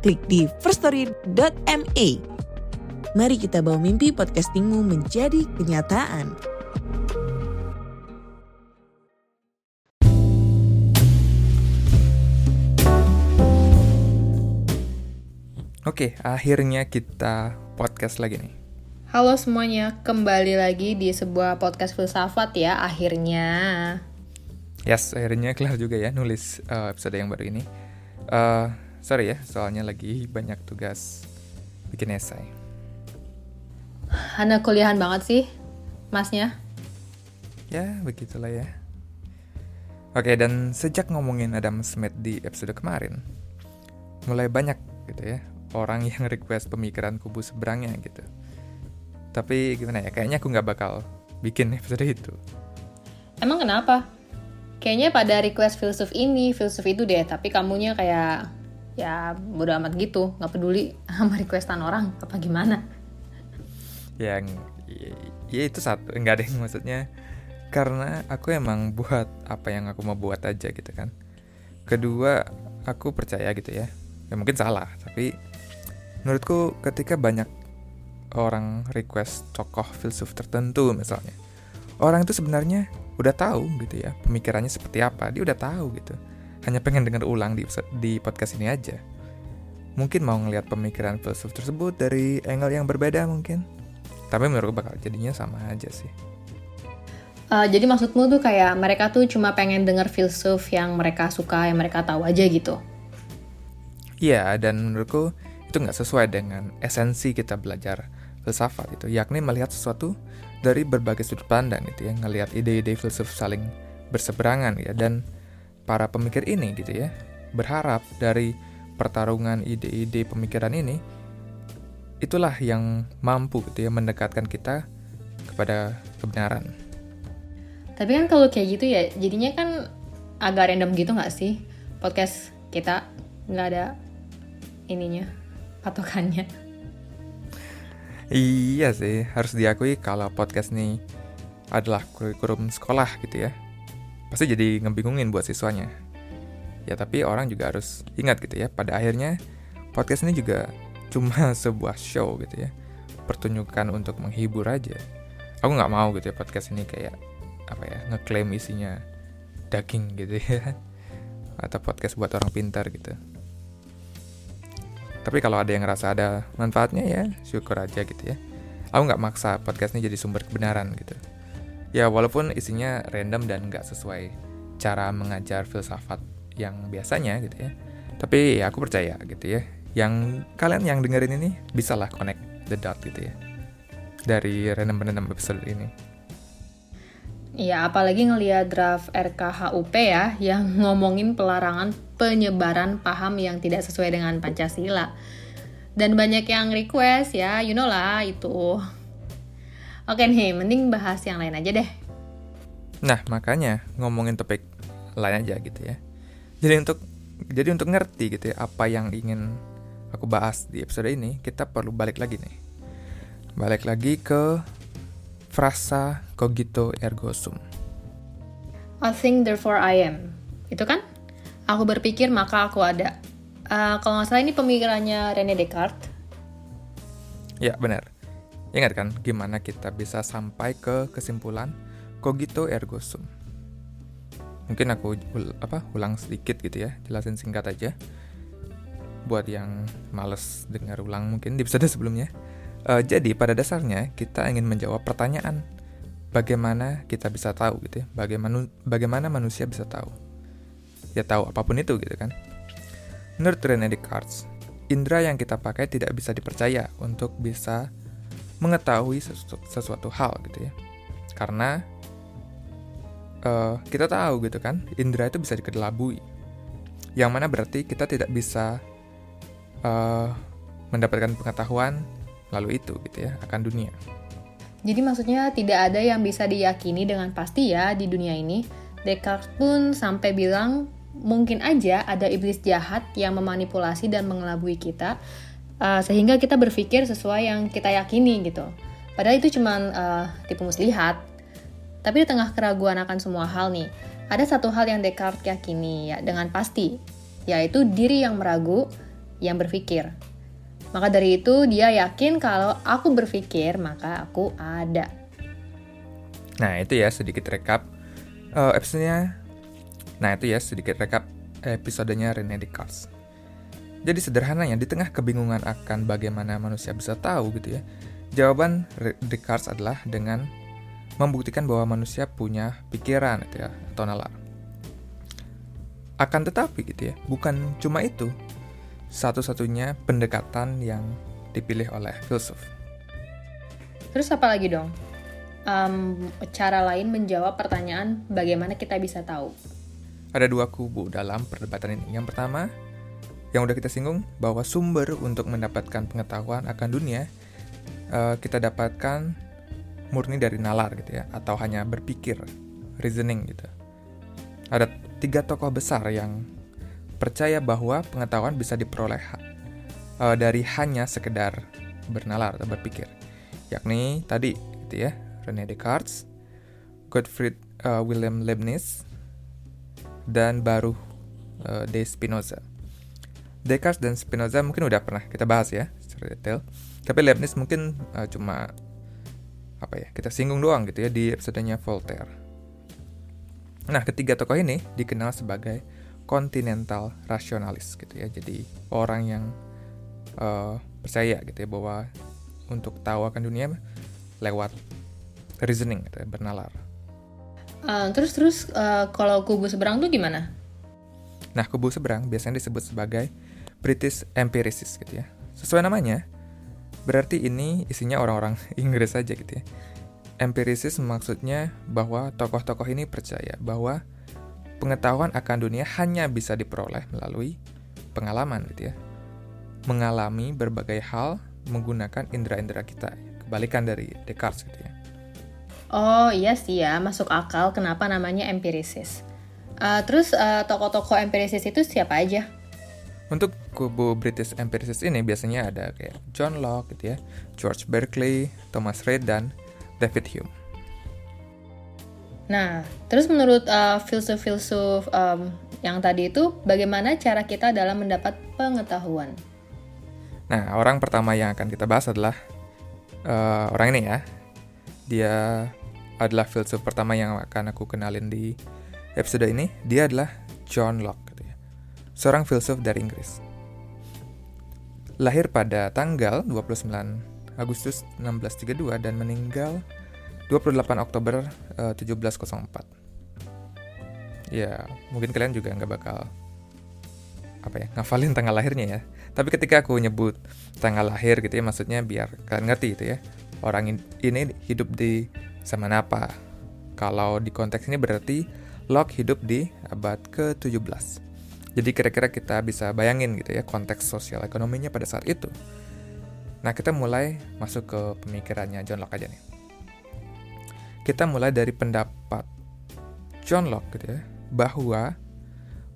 klik di firststory.me. Mari kita bawa mimpi podcastingmu menjadi kenyataan. Oke, akhirnya kita podcast lagi nih. Halo semuanya, kembali lagi di sebuah podcast filsafat ya akhirnya. Yes, akhirnya kelar juga ya nulis uh, episode yang baru ini. Uh, sorry ya, soalnya lagi banyak tugas bikin esai. Anak kuliahan banget sih, masnya. Ya, begitulah ya. Oke, dan sejak ngomongin Adam Smith di episode kemarin, mulai banyak gitu ya orang yang request pemikiran kubu seberangnya gitu. Tapi gimana ya, kayaknya aku nggak bakal bikin episode itu. Emang kenapa? Kayaknya pada request filsuf ini, filsuf itu deh, tapi kamunya kayak ya bodo amat gitu, nggak peduli sama requestan orang, apa gimana? Yang ya itu satu, enggak deh maksudnya karena aku emang buat apa yang aku mau buat aja gitu kan. Kedua, aku percaya gitu ya. Ya mungkin salah, tapi menurutku ketika banyak orang request tokoh filsuf tertentu misalnya orang itu sebenarnya udah tahu gitu ya pemikirannya seperti apa dia udah tahu gitu hanya pengen dengar ulang di di podcast ini aja. Mungkin mau ngelihat pemikiran filsuf tersebut dari angle yang berbeda mungkin. Tapi menurutku bakal jadinya sama aja sih. Uh, jadi maksudmu tuh kayak mereka tuh cuma pengen denger filsuf yang mereka suka yang mereka tahu aja gitu? Iya dan menurutku itu nggak sesuai dengan esensi kita belajar filsafat itu, yakni melihat sesuatu dari berbagai sudut pandang gitu ya, ngelihat ide-ide filsuf saling berseberangan ya. Dan para pemikir ini gitu ya berharap dari pertarungan ide-ide pemikiran ini itulah yang mampu gitu ya mendekatkan kita kepada kebenaran. Tapi kan kalau kayak gitu ya jadinya kan agak random gitu nggak sih podcast kita nggak ada ininya patokannya. Iya sih, harus diakui kalau podcast ini adalah kurikulum sekolah gitu ya. Pasti jadi ngebingungin buat siswanya. Ya tapi orang juga harus ingat gitu ya, pada akhirnya podcast ini juga cuma sebuah show gitu ya. Pertunjukan untuk menghibur aja. Aku nggak mau gitu ya podcast ini kayak apa ya, ngeklaim isinya daging gitu ya. Atau podcast buat orang pintar gitu. Tapi kalau ada yang ngerasa ada manfaatnya ya syukur aja gitu ya. Aku nggak maksa podcast ini jadi sumber kebenaran gitu. Ya walaupun isinya random dan nggak sesuai cara mengajar filsafat yang biasanya gitu ya. Tapi ya aku percaya gitu ya. Yang kalian yang dengerin ini bisalah connect the dot gitu ya. Dari random-random episode ini. Ya, apalagi ngeliat draft RKHUP ya, yang ngomongin pelarangan penyebaran paham yang tidak sesuai dengan Pancasila. Dan banyak yang request ya, you know lah itu. Oke nih, mending bahas yang lain aja deh. Nah, makanya ngomongin topik lain aja gitu ya. Jadi untuk jadi untuk ngerti gitu ya apa yang ingin aku bahas di episode ini, kita perlu balik lagi nih. Balik lagi ke frasa cogito ergo sum. I think therefore I am. Itu kan? Aku berpikir maka aku ada. Uh, kalau nggak salah ini pemikirannya Rene Descartes. Ya benar. Ingat kan gimana kita bisa sampai ke kesimpulan cogito ergo sum. Mungkin aku ul apa ulang sedikit gitu ya, jelasin singkat aja. Buat yang males dengar ulang mungkin di episode sebelumnya. Uh, jadi pada dasarnya kita ingin menjawab pertanyaan bagaimana kita bisa tahu gitu ya, bagaimana bagaimana manusia bisa tahu. Ya tahu apa pun itu gitu kan. Menurut René Descartes, indera yang kita pakai tidak bisa dipercaya untuk bisa mengetahui sesuatu, sesuatu hal gitu ya. Karena uh, kita tahu gitu kan, indera itu bisa dikelabui. Yang mana berarti kita tidak bisa uh, mendapatkan pengetahuan lalu itu gitu ya akan dunia. Jadi maksudnya tidak ada yang bisa diyakini dengan pasti ya di dunia ini. Descartes pun sampai bilang mungkin aja ada iblis jahat yang memanipulasi dan mengelabui kita uh, sehingga kita berpikir sesuai yang kita yakini gitu. Padahal itu cuma uh, tipu muslihat. Tapi di tengah keraguan akan semua hal nih, ada satu hal yang Descartes yakini ya dengan pasti, yaitu diri yang meragu, yang berpikir. Maka dari itu dia yakin kalau aku berpikir maka aku ada. Nah itu ya sedikit rekap uh, episodenya. Nah itu ya sedikit rekap episodenya Rene Descartes. Jadi sederhananya di tengah kebingungan akan bagaimana manusia bisa tahu gitu ya, jawaban Descartes adalah dengan membuktikan bahwa manusia punya pikiran gitu ya atau nalar. Akan tetapi gitu ya, bukan cuma itu, satu-satunya pendekatan yang dipilih oleh filsuf. Terus apa lagi dong? Um, cara lain menjawab pertanyaan bagaimana kita bisa tahu? Ada dua kubu dalam perdebatan ini. Yang pertama, yang udah kita singgung, bahwa sumber untuk mendapatkan pengetahuan akan dunia uh, kita dapatkan murni dari nalar gitu ya, atau hanya berpikir, reasoning gitu. Ada tiga tokoh besar yang percaya bahwa pengetahuan bisa diperoleh uh, dari hanya sekedar bernalar atau berpikir, yakni tadi gitu ya Rene Descartes, Gottfried uh, Wilhelm Leibniz, dan baru uh, de Spinoza. Descartes dan Spinoza mungkin udah pernah kita bahas ya secara detail, tapi Leibniz mungkin uh, cuma apa ya kita singgung doang gitu ya di episodenya Voltaire. Nah, ketiga tokoh ini dikenal sebagai kontinental rasionalis gitu ya. Jadi orang yang uh, percaya gitu ya bahwa untuk tahu akan dunia lewat reasoning gitu ya, bernalar. Uh, terus terus uh, kalau kubu seberang tuh gimana? Nah kubu seberang biasanya disebut sebagai British empiricist gitu ya. Sesuai namanya, berarti ini isinya orang-orang Inggris saja gitu ya. Empiricist maksudnya bahwa tokoh-tokoh ini percaya bahwa pengetahuan akan dunia hanya bisa diperoleh melalui pengalaman gitu ya. Mengalami berbagai hal menggunakan indera-indera kita. Kebalikan dari Descartes gitu ya. Oh iya sih ya, masuk akal kenapa namanya empirisis. Uh, terus uh, tokoh-tokoh empirisis itu siapa aja? Untuk kubu British empiricist ini biasanya ada kayak John Locke gitu ya, George Berkeley, Thomas Reid dan David Hume. Nah, terus menurut uh, filsuf-filsuf um, yang tadi itu, bagaimana cara kita dalam mendapat pengetahuan? Nah, orang pertama yang akan kita bahas adalah uh, orang ini ya. Dia adalah filsuf pertama yang akan aku kenalin di episode ini. Dia adalah John Locke, gitu ya. seorang filsuf dari Inggris. Lahir pada tanggal 29 Agustus 1632 dan meninggal 28 Oktober uh, 1704. Ya, mungkin kalian juga nggak bakal apa ya ngafalin tanggal lahirnya ya. Tapi ketika aku nyebut tanggal lahir gitu ya, maksudnya biar kalian ngerti gitu ya. Orang ini hidup di zaman apa? Kalau di konteks ini berarti Locke hidup di abad ke-17. Jadi kira-kira kita bisa bayangin gitu ya konteks sosial ekonominya pada saat itu. Nah, kita mulai masuk ke pemikirannya John Locke aja nih kita mulai dari pendapat John Locke gitu ya, bahwa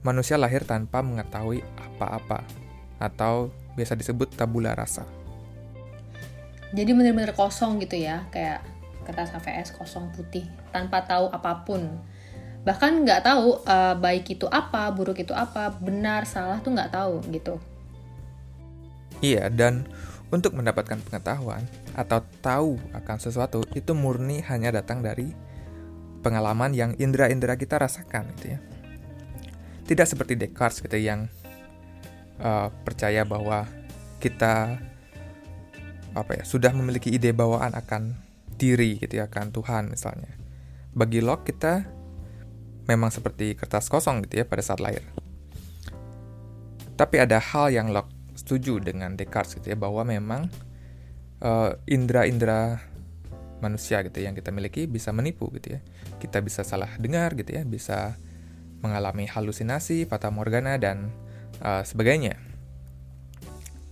manusia lahir tanpa mengetahui apa-apa atau biasa disebut tabula rasa. Jadi benar-benar kosong gitu ya, kayak kertas HVS kosong putih tanpa tahu apa pun. Bahkan nggak tahu uh, baik itu apa, buruk itu apa, benar salah tuh nggak tahu gitu. Iya dan untuk mendapatkan pengetahuan atau tahu akan sesuatu itu murni hanya datang dari pengalaman yang indera-indera kita rasakan gitu ya. Tidak seperti Descartes gitu yang uh, percaya bahwa kita apa ya sudah memiliki ide bawaan akan diri gitu ya akan Tuhan misalnya. Bagi Locke kita memang seperti kertas kosong gitu ya pada saat lahir. Tapi ada hal yang Locke setuju dengan Descartes gitu ya bahwa memang uh, indera-indera manusia gitu ya, yang kita miliki bisa menipu gitu ya. Kita bisa salah dengar gitu ya, bisa mengalami halusinasi, fata morgana dan uh, sebagainya.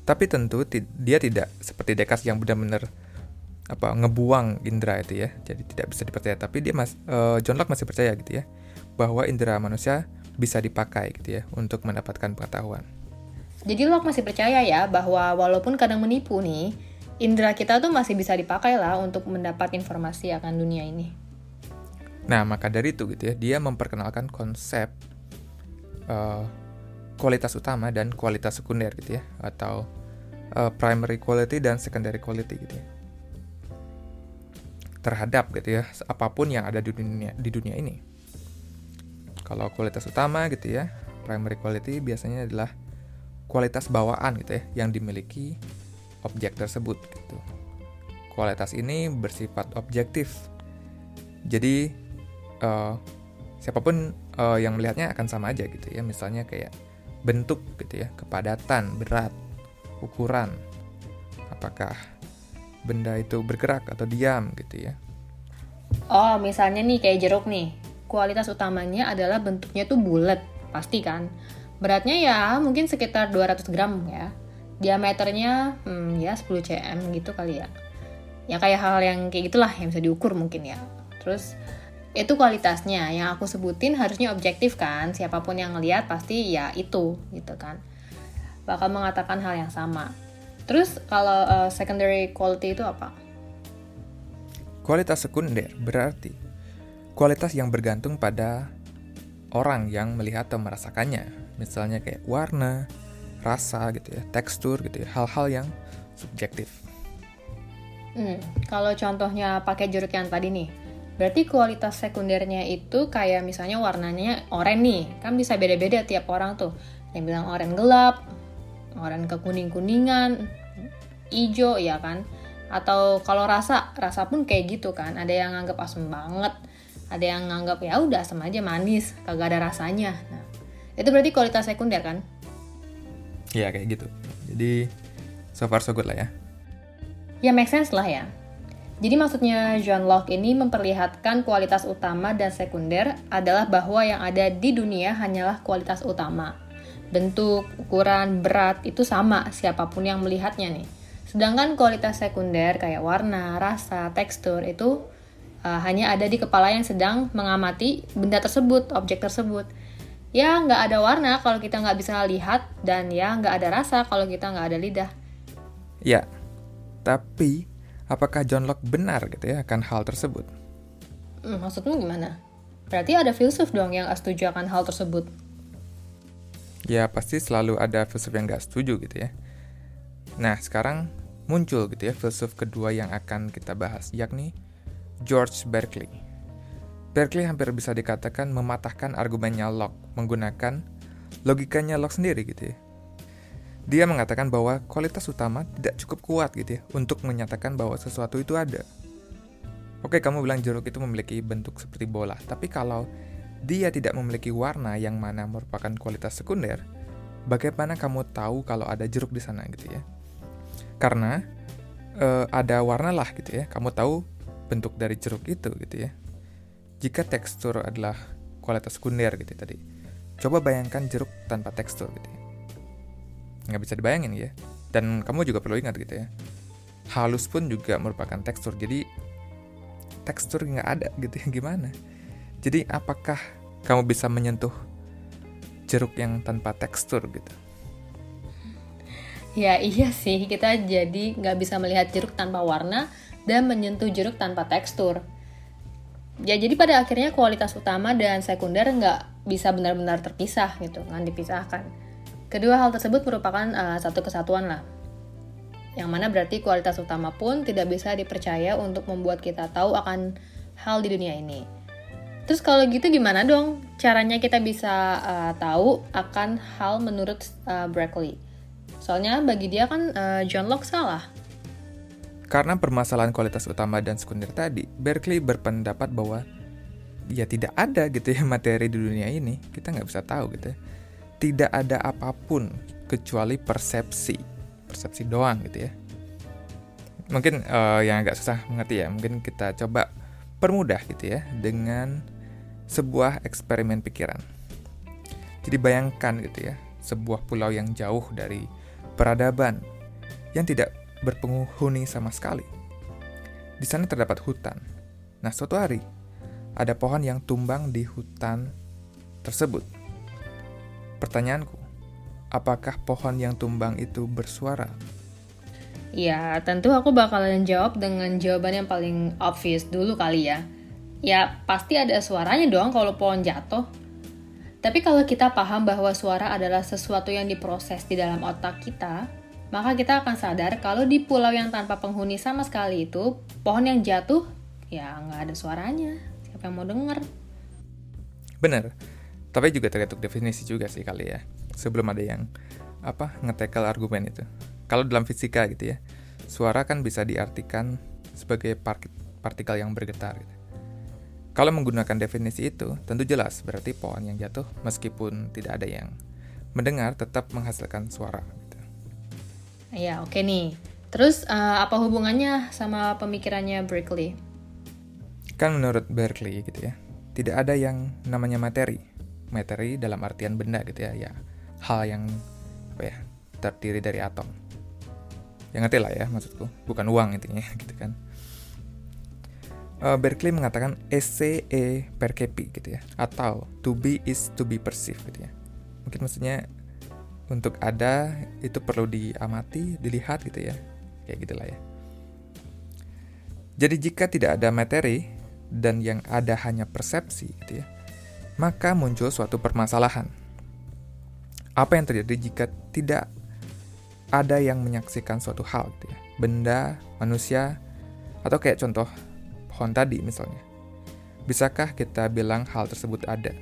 Tapi tentu dia tidak seperti Descartes yang benar-benar apa ngebuang indera itu ya. Jadi tidak bisa dipercaya. Tapi dia mas uh, John Locke masih percaya gitu ya bahwa indera manusia bisa dipakai gitu ya untuk mendapatkan pengetahuan. Jadi Locke masih percaya ya bahwa walaupun kadang menipu nih, indera kita tuh masih bisa dipakai lah untuk mendapat informasi akan dunia ini. Nah, maka dari itu gitu ya, dia memperkenalkan konsep uh, kualitas utama dan kualitas sekunder gitu ya, atau uh, primary quality dan secondary quality gitu ya. Terhadap gitu ya, apa pun yang ada di dunia di dunia ini. Kalau kualitas utama gitu ya, primary quality biasanya adalah kualitas bawaan gitu ya yang dimiliki objek tersebut gitu. Kualitas ini bersifat objektif. Jadi uh, siapa pun uh, yang melihatnya akan sama aja gitu ya. Misalnya kayak bentuk gitu ya, kepadatan, berat, ukuran. Apakah benda itu bergerak atau diam gitu ya. Oh, misalnya nih kayak jeruk nih. Kualitas utamanya adalah bentuknya tuh bulat, pasti kan? Beratnya ya mungkin sekitar 200 gram ya. Diameternya hmm, ya 10 cm gitu kali ya. Ya kayak hal yang kayak gitulah yang bisa diukur mungkin ya. Terus itu kualitasnya yang aku sebutin harusnya objektif kan siapa pun yang ngelihat pasti ya itu gitu kan bakal mengatakan hal yang sama terus kalau uh, secondary quality itu apa kualitas sekunder berarti kualitas yang bergantung pada orang yang melihat atau merasakannya misalnya kayak warna, rasa gitu ya, tekstur gitu ya, hal-hal yang subjektif. Hmm, kalau contohnya pakai jeruk yang tadi nih, berarti kualitas sekundernya itu kayak misalnya warnanya oranye nih, kan bisa beda-beda tiap orang tuh. Yang bilang oranye gelap, oranye kekuning-kuningan, hijau ya kan. Atau kalau rasa, rasa pun kayak gitu kan. Ada yang nganggap asam banget, ada yang nganggap ya udah asam aja manis, kagak ada rasanya. Nah, itu berarti kualitas sekunder kan? Iya kayak gitu. Jadi so far so good lah ya. Ya make sense lah ya. Jadi maksudnya John Locke ini memperlihatkan kualitas utama dan sekunder adalah bahwa yang ada di dunia hanyalah kualitas utama. Bentuk, ukuran, berat itu sama siapa pun yang melihatnya nih. Sedangkan kualitas sekunder kayak warna, rasa, tekstur itu uh, hanya ada di kepala yang sedang mengamati benda tersebut, objek tersebut ya nggak ada warna kalau kita nggak bisa lihat dan ya nggak ada rasa kalau kita nggak ada lidah. Ya, tapi apakah John Locke benar gitu ya akan hal tersebut? Hmm, maksudmu gimana? Berarti ada filsuf dong yang setuju akan hal tersebut. Ya pasti selalu ada filsuf yang gak setuju gitu ya. Nah sekarang muncul gitu ya filsuf kedua yang akan kita bahas yakni George Berkeley. Berkeley hampir bisa dikatakan mematahkan argumennya Locke menggunakan logikanya Locke sendiri gitu ya. Dia mengatakan bahwa kualitas utama tidak cukup kuat gitu ya untuk menyatakan bahwa sesuatu itu ada. Oke, kamu bilang jeruk itu memiliki bentuk seperti bola, tapi kalau dia tidak memiliki warna yang mana merupakan kualitas sekunder, bagaimana kamu tahu kalau ada jeruk di sana gitu ya? Karena e, ada warna lah gitu ya, kamu tahu bentuk dari jeruk itu gitu ya jika tekstur adalah kualitas sekunder gitu ya tadi. Coba bayangkan jeruk tanpa tekstur gitu ya. Nggak bisa dibayangin ya. Dan kamu juga perlu ingat gitu ya. Halus pun juga merupakan tekstur. Jadi tekstur nggak ada gitu ya gimana. Jadi apakah kamu bisa menyentuh jeruk yang tanpa tekstur gitu? Ya iya sih, kita jadi nggak bisa melihat jeruk tanpa warna dan menyentuh jeruk tanpa tekstur. Ya jadi pada akhirnya kualitas utama dan sekunder nggak bisa benar-benar terpisah gitu kan dipisahkan. Kedua hal tersebut merupakan uh, satu kesatuan lah. Yang mana berarti kualitas utama pun tidak bisa dipercaya untuk membuat kita tahu akan hal di dunia ini. Terus kalau gitu gimana dong? Caranya kita bisa uh, tahu akan hal menurut uh, Berkeley soalnya bagi dia kan uh, John Locke salah karena permasalahan kualitas utama dan sekunder tadi, Berkeley berpendapat bahwa ya tidak ada gitu ya materi di dunia ini. Kita nggak bisa tahu gitu ya. Tidak ada apa pun kecuali persepsi. Persepsi doang gitu ya. Mungkin uh, yang agak susah mengerti ya, mungkin kita coba permudah gitu ya dengan sebuah eksperimen pikiran. Jadi bayangkan gitu ya, sebuah pulau yang jauh dari peradaban yang tidak berpenghuni sama sekali. Di sana terdapat hutan. Nah, suatu hari ada pohon yang tumbang di hutan tersebut. Pertanyaanku, apakah pohon yang tumbang itu bersuara? Ya, tentu aku bakalan jawab dengan jawaban yang paling obvious dulu kali ya. Ya, pasti ada suaranya dong kalau pohon jatuh. Tapi kalau kita paham bahwa suara adalah sesuatu yang diproses di dalam otak kita, maka kita akan sadar kalau di pulau yang tanpa penghuni sama sekali itu, pohon yang jatuh ya nggak ada suaranya. Siapa yang mau denger? Bener, tapi juga tergantung definisi juga sih kali ya. Sebelum ada yang apa ngetekel argumen itu. Kalau dalam fisika gitu ya, suara kan bisa diartikan sebagai partikel yang bergetar. Gitu. Kalau menggunakan definisi itu, tentu jelas berarti pohon yang jatuh meskipun tidak ada yang mendengar tetap menghasilkan suara. Ya, oke okay nih. Terus uh, apa hubungannya sama pemikirannya Berkeley? Kan menurut Berkeley gitu ya, tidak ada yang namanya materi. Materi dalam artian benda gitu ya, ya hal yang apa ya terdiri dari atom. Yang ngerti lah ya maksudku, bukan uang intinya gitu kan. Uh, Berkeley mengatakan esse e percepi gitu ya, atau to be is to be perceived gitu ya. Mungkin maksudnya untuk ada itu perlu diamati, dilihat gitu ya. Kayak gitulah ya. Jadi jika tidak ada materi dan yang ada hanya persepsi gitu ya, maka muncul suatu permasalahan. Apa yang terjadi jika tidak ada yang menyaksikan suatu hal gitu ya, benda, manusia, atau kayak contoh pohon tadi misalnya. Bisakah kita bilang hal tersebut ada?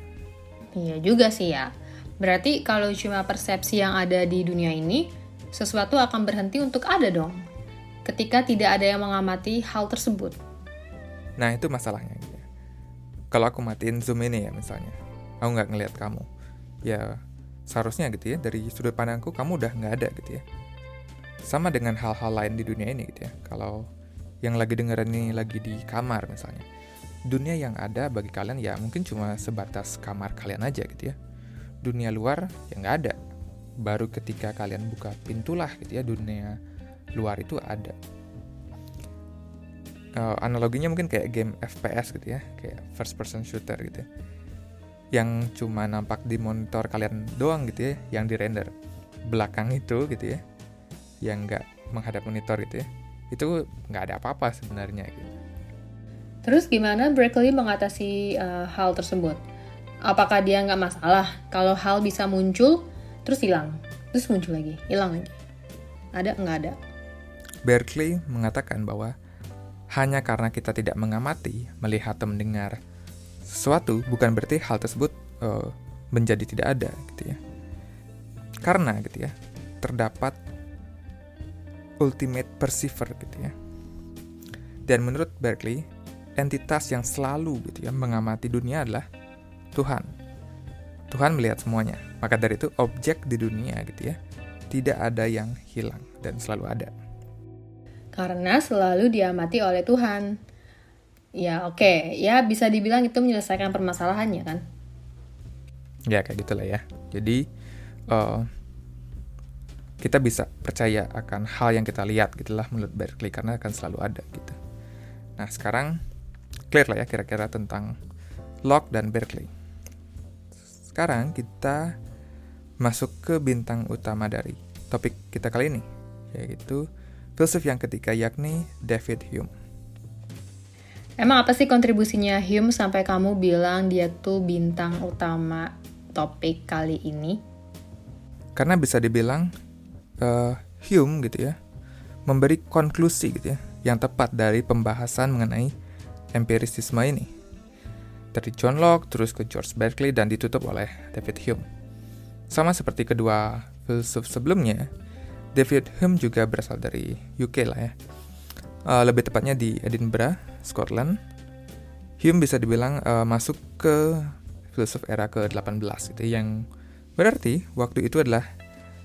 Iya juga sih ya. Berarti kalau cuma persepsi yang ada di dunia ini, sesuatu akan berhenti untuk ada dong. Ketika tidak ada yang mengamati hal tersebut. Nah itu masalahnya. Kalau aku matiin zoom ini ya misalnya, aku nggak ngelihat kamu, ya seharusnya gitu ya dari sudut pandangku kamu udah nggak ada gitu ya. Sama dengan hal-hal lain di dunia ini gitu ya. Kalau yang lagi dengerin ini lagi di kamar misalnya, dunia yang ada bagi kalian ya mungkin cuma sebatas kamar kalian aja gitu ya dunia luar ya nggak ada baru ketika kalian buka pintulah gitu ya dunia luar itu ada uh, analoginya mungkin kayak game FPS gitu ya kayak first person shooter gitu ya yang cuma nampak di monitor kalian doang gitu ya yang di render belakang itu gitu ya yang nggak menghadap monitor gitu ya itu nggak ada apa-apa sebenarnya gitu. Terus gimana Berkeley mengatasi uh, hal tersebut? Apakah dia nggak masalah? Kalau hal bisa muncul terus hilang. Terus muncul lagi hilang lagi. Ada? Nggak ada. Berkeley mengatakan bahwa hanya karena kita tidak mengamati, melihat atau mendengar sesuatu bukan berarti hal tersebut uh, menjadi tidak ada gitu ya. Karena gitu ya, terdapat ultimate perceiver gitu ya. Dan menurut Berkeley, entitas yang selalu gitu ya mengamati dunia adalah Tuhan. Tuhan melihat semuanya. Maka dari itu objek di dunia gitu ya, tidak ada yang hilang dan selalu ada. Karena selalu diamati oleh Tuhan. Ya oke, okay. ya bisa dibilang itu menyelesaikan permasalahannya kan? Ya kayak gitulah ya. Jadi uh, kita bisa percaya akan hal yang kita lihat gitulah menurut Berkeley karena akan selalu ada gitu. Nah sekarang clear lah ya kira-kira tentang Locke dan Berkeley. Sekarang kita masuk ke bintang utama dari topik kita kali ini, yaitu filsuf yang ketiga yakni David Hume. Emang apa sih kontribusinya Hume sampai kamu bilang dia tuh bintang utama topik kali ini? Karena bisa dibilang uh, Hume gitu ya, memberi konklusi gitu ya, yang tepat dari pembahasan mengenai empirisisme ini dari John Locke terus ke George Berkeley dan ditutup oleh David Hume. Sama seperti kedua filsuf sebelumnya, David Hume juga berasal dari UK lah ya. Uh, lebih tepatnya di Edinburgh, Scotland. Hume bisa dibilang uh, masuk ke filsuf era ke-18 gitu yang berarti waktu itu adalah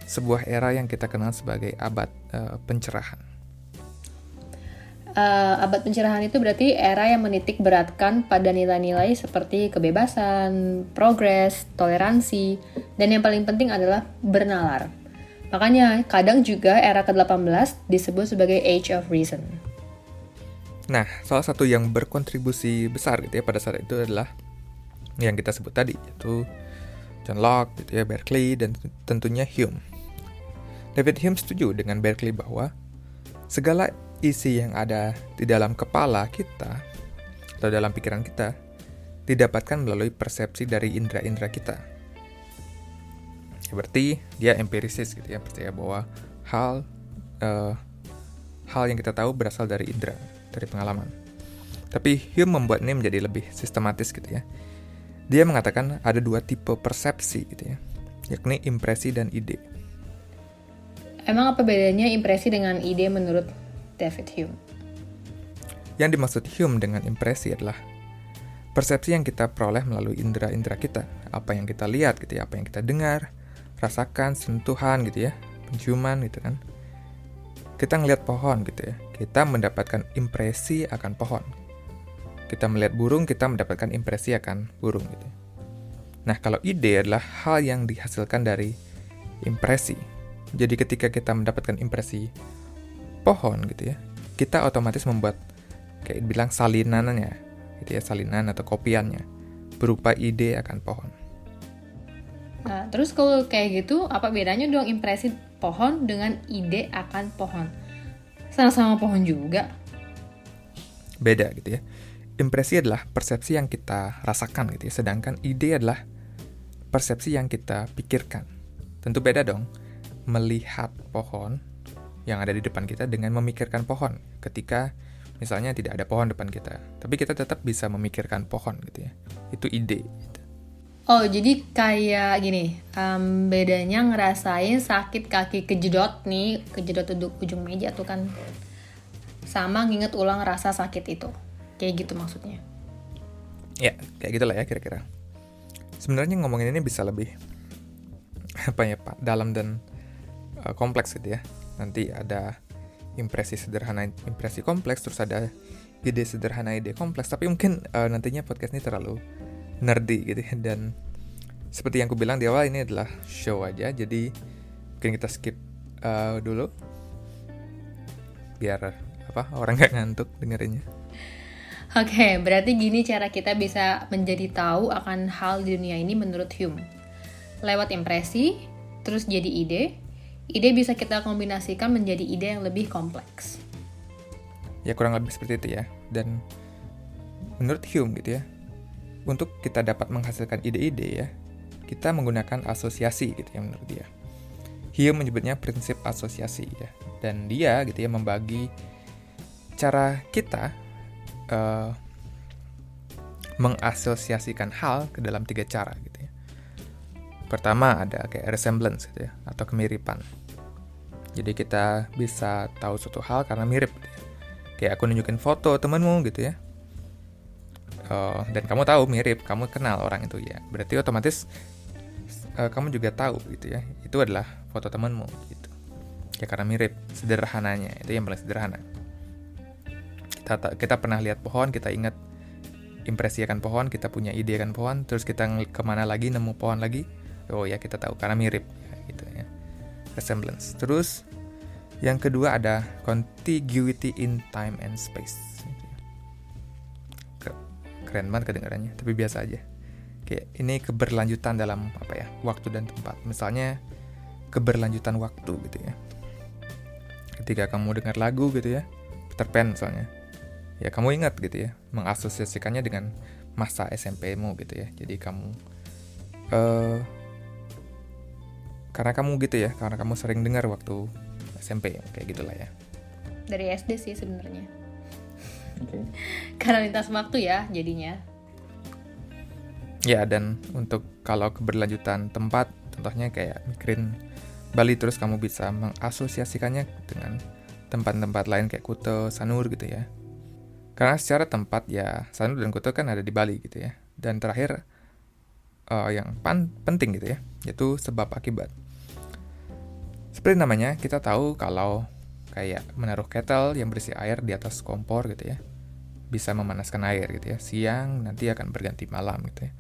sebuah era yang kita kenal sebagai abad uh, pencerahan uh, abad pencerahan itu berarti era yang menitik beratkan pada nilai-nilai seperti kebebasan, progres, toleransi, dan yang paling penting adalah bernalar. Makanya kadang juga era ke-18 disebut sebagai Age of Reason. Nah, salah satu yang berkontribusi besar gitu ya pada saat itu adalah yang kita sebut tadi, yaitu John Locke, gitu ya, Berkeley, dan tentunya Hume. David Hume setuju dengan Berkeley bahwa segala isi yang ada di dalam kepala kita atau dalam pikiran kita didapatkan melalui persepsi dari indera-indera kita. Ya, berarti dia empirisis gitu ya, percaya bahwa hal uh, hal yang kita tahu berasal dari indera, dari pengalaman. Tapi Hume membuat ini menjadi lebih sistematis gitu ya. Dia mengatakan ada dua tipe persepsi gitu ya, yakni impresi dan ide. Emang apa bedanya impresi dengan ide menurut David Hume? Yang dimaksud Hume dengan impresi adalah persepsi yang kita peroleh melalui indera-indera kita, apa yang kita lihat gitu ya, apa yang kita dengar, rasakan, sentuhan gitu ya, penciuman gitu kan. Kita ngelihat pohon gitu ya, kita mendapatkan impresi akan pohon. Kita melihat burung, kita mendapatkan impresi akan burung gitu. Nah, kalau ide adalah hal yang dihasilkan dari impresi. Jadi ketika kita mendapatkan impresi pohon gitu ya, kita otomatis membuat kayak bilang salinannya gitu ya salinan atau kopiannya berupa ide akan pohon. Nah, terus kalau kayak gitu, apa bedanya dong impresi pohon dengan ide akan pohon? Sama-sama pohon juga. Beda gitu ya. Impresi adalah persepsi yang kita rasakan gitu ya, sedangkan ide adalah persepsi yang kita pikirkan. Tentu beda dong melihat pohon yang ada di depan kita dengan memikirkan pohon. Ketika misalnya tidak ada pohon depan kita tapi kita tetap bisa memikirkan pohon gitu ya. Itu ide gitu. oh jadi kayak gini um, bedanya ngerasain sakit kaki kejedot nih kejedot duduk ujung meja tuh kan sama nginget ulang rasa sakit itu. Kayak gitu maksudnya. Ya kayak gitulah ya kira-kira. Sebenarnya ngomongin ini bisa lebih apa ya pak dalam dan uh, kompleks gitu ya nanti ada impresi sederhana impresi kompleks terus ada ide sederhana ide kompleks. Tapi mungkin uh, nantinya podcast ini terlalu nerdy gitu ya. Dan seperti yang aku bilang di awal ini adalah show aja. Jadi mungkin kita skip uh, dulu. Biar apa orang nggak ngantuk dengerinnya. Oke, okay, berarti gini cara kita bisa menjadi tahu akan hal di dunia ini menurut Hume. Lewat impresi, terus jadi ide, ide bisa kita kombinasikan menjadi ide yang lebih kompleks. Ya kurang lebih seperti itu ya. Dan menurut Hume gitu ya, untuk kita dapat menghasilkan ide-ide ya, kita menggunakan asosiasi gitu ya menurut dia. Hume menyebutnya prinsip asosiasi ya. Dan dia gitu ya membagi cara kita uh, mengasosiasikan hal ke dalam tiga cara gitu. Pertama ada kayak resemblance gitu ya atau kemiripan. Jadi kita bisa tahu suatu hal karena mirip. Gitu ya. Kayak aku nunjukin foto temenmu gitu ya. Uh, dan kamu tahu mirip, kamu kenal orang itu ya. Berarti otomatis uh, kamu juga tahu gitu ya. Itu adalah foto temenmu gitu. Ya karena mirip, sederhananya itu yang paling sederhana. Kita kita pernah lihat pohon, kita ingat impresi akan pohon, kita punya ide akan pohon, terus kita ke mana lagi nemu pohon lagi, oh ya kita tahu karena mirip gitu ya. Resemblance. Terus yang kedua ada contiguity in time and space. Keren banget kedengarannya tapi biasa aja. Kayak ini keberlanjutan dalam apa ya waktu dan tempat. Misalnya keberlanjutan waktu gitu ya. Ketika kamu dengar lagu gitu ya. Peter Pan misalnya. Ya kamu ingat gitu ya mengasosiasikannya dengan masa SMP-mu gitu ya. Jadi kamu uh, karena kamu gitu ya karena kamu sering dengar waktu SMP kayak gitulah ya. Dari SD sih sebenarnya. Okay. karena lintas waktu ya jadinya. Ya dan untuk kalau keberlanjutan tempat contohnya kayak mikirin Bali terus kamu bisa mengasosiasikannya dengan tempat-tempat lain kayak Kuta, Sanur gitu ya. Karena secara tempat ya Sanur dan Kuta kan ada di Bali gitu ya. Dan terakhir uh, yang pan penting gitu ya yaitu sebab akibat seperti namanya, kita tahu kalau kayak menaruh kettle yang berisi air di atas kompor gitu ya, bisa memanaskan air gitu ya. Siang nanti akan berganti malam gitu ya.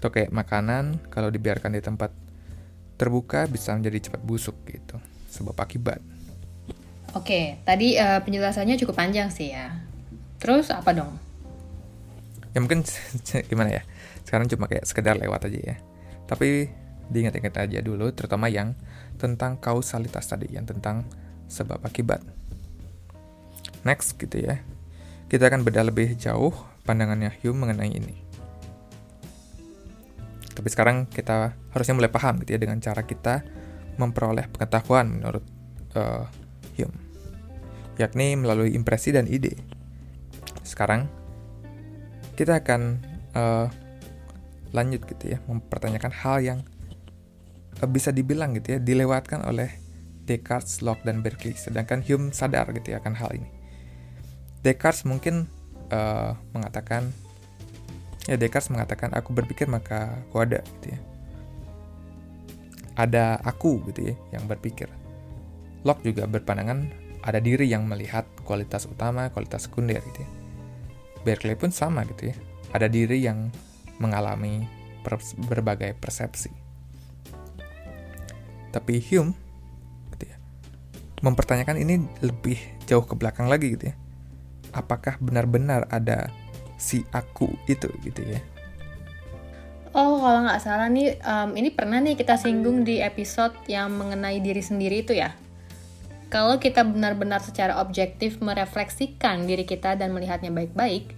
Atau kayak makanan kalau dibiarkan di tempat terbuka bisa menjadi cepat busuk gitu. Sebab akibat. Oke, tadi uh, penjelasannya cukup panjang sih ya. Terus apa dong? Ya mungkin gimana ya? Sekarang cuma kayak sekedar lewat aja ya. Tapi diingat-ingat aja dulu, terutama yang tentang kausalitas tadi, yang tentang sebab akibat. Next gitu ya. Kita akan bedah lebih jauh pandangannya Hume mengenai ini. Tapi sekarang kita harusnya mulai paham gitu ya dengan cara kita memperoleh pengetahuan menurut uh, Hume, yakni melalui impresi dan ide. Sekarang kita akan uh, lanjut gitu ya, mempertanyakan hal yang bisa dibilang gitu ya dilewatkan oleh Descartes, Locke dan Berkeley, sedangkan Hume sadar gitu ya akan hal ini. Descartes mungkin uh, mengatakan ya Descartes mengatakan aku berpikir maka aku ada gitu ya. Ada aku gitu ya yang berpikir. Locke juga berpandangan ada diri yang melihat kualitas utama, kualitas sekunder gitu ya. Berkeley pun sama gitu ya. Ada diri yang mengalami berbagai persepsi. Tapi Hume gitu ya, mempertanyakan ini lebih jauh ke belakang lagi gitu ya. Apakah benar-benar ada si aku itu gitu ya? Oh, kalau nggak salah nih, um, ini pernah nih kita singgung di episode yang mengenai diri sendiri itu ya. Kalau kita benar-benar secara objektif merefleksikan diri kita dan melihatnya baik-baik,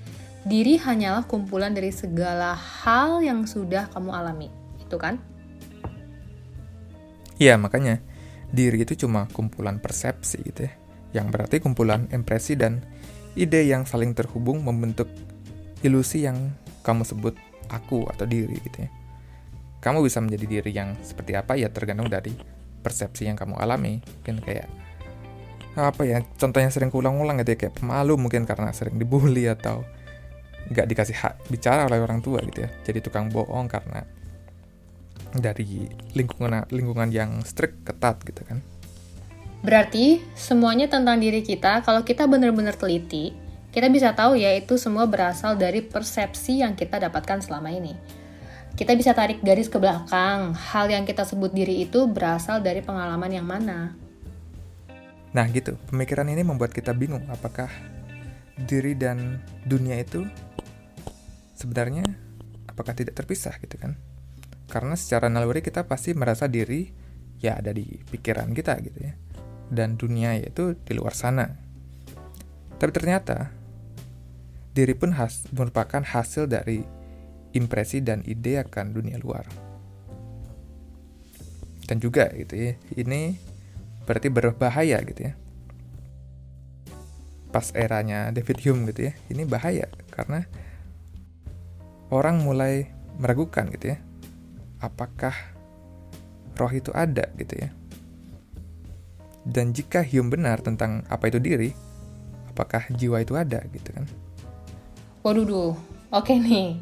diri hanyalah kumpulan dari segala hal yang sudah kamu alami. Itu kan? Iya, makanya diri itu cuma kumpulan persepsi gitu ya. Yang berarti kumpulan impresi dan ide yang saling terhubung membentuk ilusi yang kamu sebut aku atau diri gitu ya. Kamu bisa menjadi diri yang seperti apa ya tergantung dari persepsi yang kamu alami. Mungkin kayak apa ya contohnya sering kuulang-ulang gitu ya kayak pemalu mungkin karena sering dibully atau nggak dikasih hak bicara oleh orang tua gitu ya jadi tukang bohong karena dari lingkungan lingkungan yang strict ketat gitu kan. Berarti semuanya tentang diri kita kalau kita benar-benar teliti kita bisa tahu ya itu semua berasal dari persepsi yang kita dapatkan selama ini. Kita bisa tarik garis ke belakang hal yang kita sebut diri itu berasal dari pengalaman yang mana. Nah gitu, pemikiran ini membuat kita bingung apakah diri dan dunia itu sebenarnya apakah tidak terpisah gitu kan? Karena secara naluri kita pasti merasa diri ya ada di pikiran kita gitu ya. Dan dunia yaitu di luar sana. Tapi ternyata diri pun has, merupakan hasil dari impresi dan ide akan dunia luar. Dan juga gitu ya, ini berarti berbahaya gitu ya pas eranya David Hume gitu ya ini bahaya karena orang mulai meragukan gitu ya apakah roh itu ada gitu ya dan jika Hume benar tentang apa itu diri apakah jiwa itu ada gitu kan waduh duh oke nih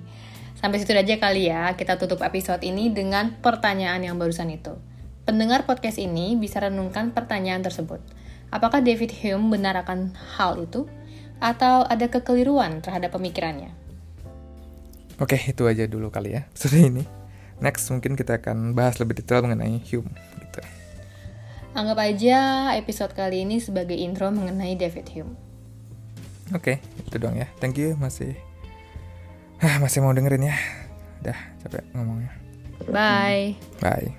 sampai situ aja kali ya kita tutup episode ini dengan pertanyaan yang barusan itu Pendengar podcast ini bisa renungkan pertanyaan tersebut. Apakah David Hume benar akan hal itu? Atau ada kekeliruan terhadap pemikirannya? Oke, itu aja dulu kali ya episode ini next mungkin kita akan bahas lebih detail mengenai Hume gitu. Anggap aja episode kali ini sebagai intro mengenai David Hume. Oke, okay, itu doang ya. Thank you masih ah, masih mau dengerin ya. Udah capek ngomongnya. Bye. Bye.